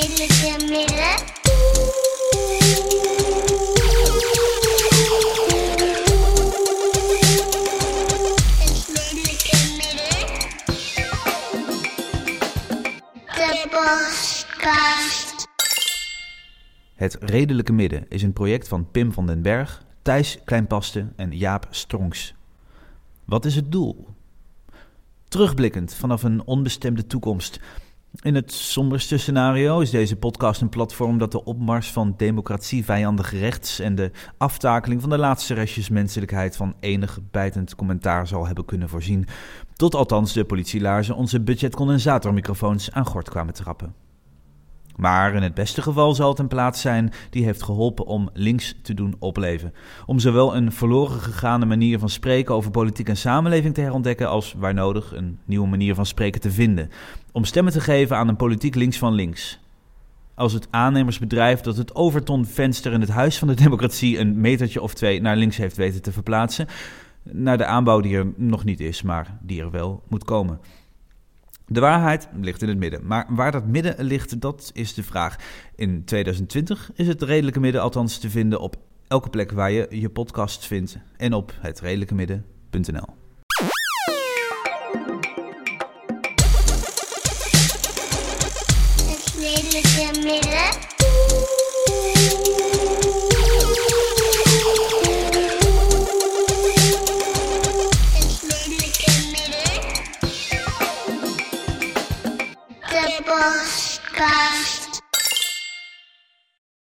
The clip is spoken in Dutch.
redelijke midden. Het midden. De. Het Redelijke Midden is een project van Pim van den Berg, Thijs Kleinpaste en Jaap Stronks. Wat is het doel? Terugblikkend vanaf een onbestemde toekomst. In het somberste scenario is deze podcast een platform dat de opmars van democratievijandig rechts en de aftakeling van de laatste restjes menselijkheid van enig bijtend commentaar zal hebben kunnen voorzien. Tot althans de politielaarzen onze budgetcondensatormicrofoons aan gort kwamen trappen. Maar in het beste geval zal het een plaats zijn die heeft geholpen om links te doen opleven. Om zowel een verloren gegaane manier van spreken over politiek en samenleving te herontdekken, als waar nodig een nieuwe manier van spreken te vinden. Om stemmen te geven aan een politiek links van links. Als het aannemersbedrijf dat het Overton-venster in het Huis van de Democratie een metertje of twee naar links heeft weten te verplaatsen. Naar de aanbouw die er nog niet is, maar die er wel moet komen. De waarheid ligt in het midden. Maar waar dat midden ligt, dat is de vraag. In 2020 is het redelijke midden althans te vinden op elke plek waar je je podcast vindt en op hetredelijkemidden.nl. Het redelijke midden. Bibelcast.